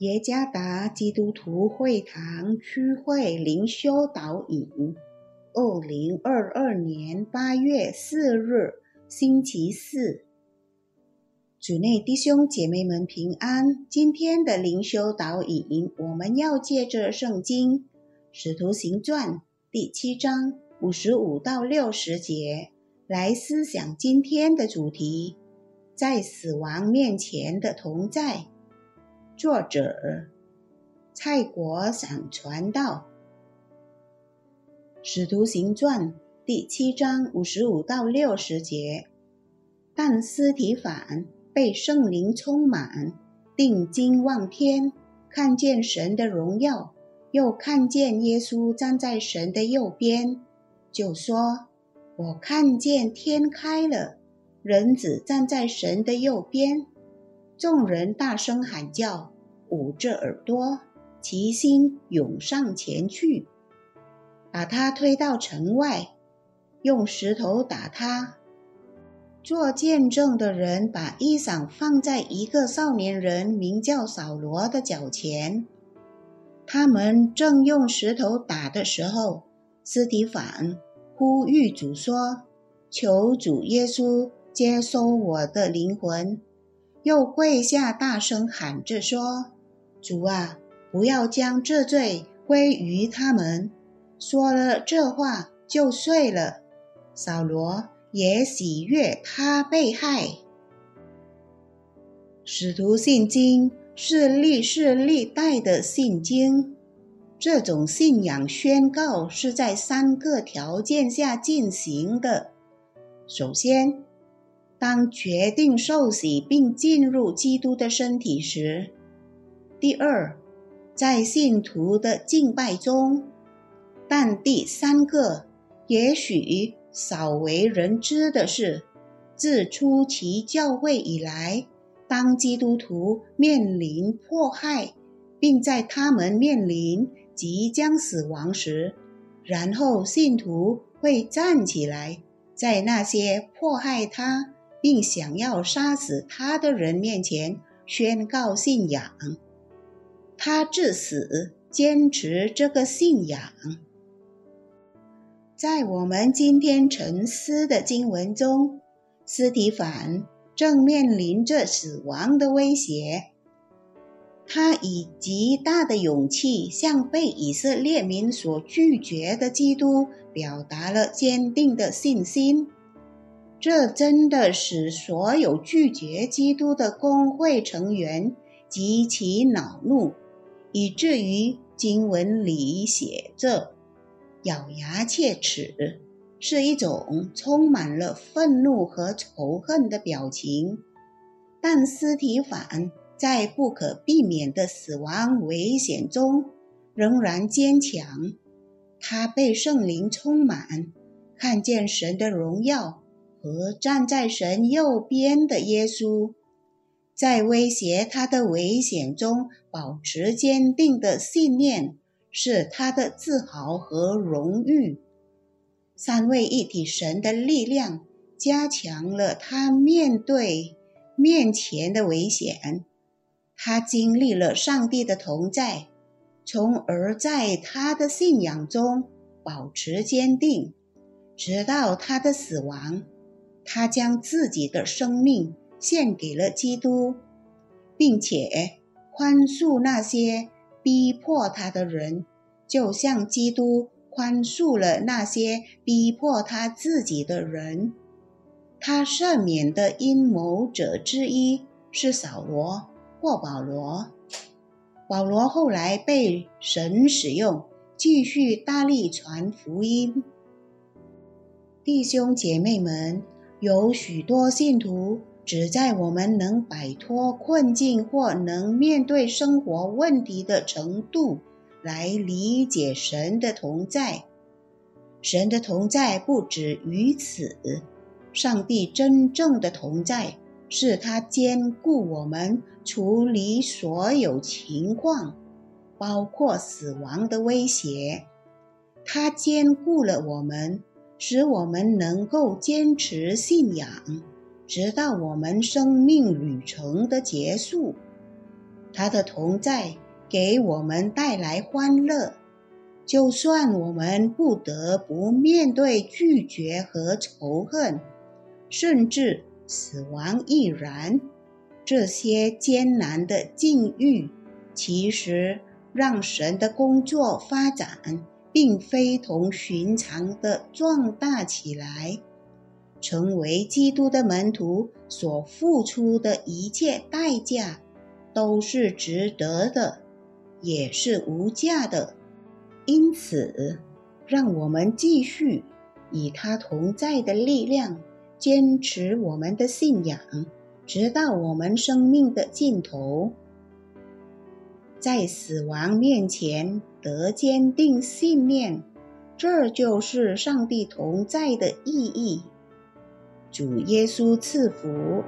耶加达基督徒会堂区会灵修导引，二零二二年八月四日，星期四。主内弟兄姐妹们平安。今天的灵修导引，我们要借着圣经《使徒行传》第七章五十五到六十节来思想今天的主题：在死亡面前的同在。作者蔡国想传道，《使徒行传》第七章五十五到六十节。但斯提反被圣灵充满，定睛望天，看见神的荣耀，又看见耶稣站在神的右边，就说：“我看见天开了，人子站在神的右边。”众人大声喊叫，捂着耳朵，齐心涌上前去，把他推到城外，用石头打他。做见证的人把衣裳放在一个少年人名叫扫罗的脚前。他们正用石头打的时候，斯提凡呼吁主说：“求主耶稣接收我的灵魂。”又跪下，大声喊着说：“主啊，不要将这罪归于他们。”说了这话，就睡了。扫罗也喜悦他被害。使徒信经是历世历代的信经，这种信仰宣告是在三个条件下进行的。首先，当决定受洗并进入基督的身体时，第二，在信徒的敬拜中，但第三个，也许少为人知的是，自初期教会以来，当基督徒面临迫害，并在他们面临即将死亡时，然后信徒会站起来，在那些迫害他。并想要杀死他的人面前宣告信仰，他至死坚持这个信仰。在我们今天沉思的经文中，斯提凡正面临着死亡的威胁，他以极大的勇气向被以色列民所拒绝的基督表达了坚定的信心。这真的使所有拒绝基督的公会成员极其恼怒，以至于经文里写着“咬牙切齿”，是一种充满了愤怒和仇恨的表情。但斯提凡在不可避免的死亡危险中仍然坚强，他被圣灵充满，看见神的荣耀。和站在神右边的耶稣，在威胁他的危险中保持坚定的信念，是他的自豪和荣誉。三位一体神的力量加强了他面对面前的危险。他经历了上帝的同在，从而在他的信仰中保持坚定，直到他的死亡。他将自己的生命献给了基督，并且宽恕那些逼迫他的人，就像基督宽恕了那些逼迫他自己的人。他赦免的阴谋者之一是扫罗或保罗。保罗后来被神使用，继续大力传福音。弟兄姐妹们。有许多信徒只在我们能摆脱困境或能面对生活问题的程度来理解神的同在。神的同在不止于此。上帝真正的同在是他兼顾我们处理所有情况，包括死亡的威胁。他兼顾了我们。使我们能够坚持信仰，直到我们生命旅程的结束。他的同在给我们带来欢乐，就算我们不得不面对拒绝和仇恨，甚至死亡亦然。这些艰难的境遇，其实让神的工作发展，并非同寻常的壮大起来。成为基督的门徒所付出的一切代价，都是值得的，也是无价的。因此，让我们继续以他同在的力量，坚持我们的信仰，直到我们生命的尽头，在死亡面前得坚定信念。这就是上帝同在的意义。主耶稣赐福。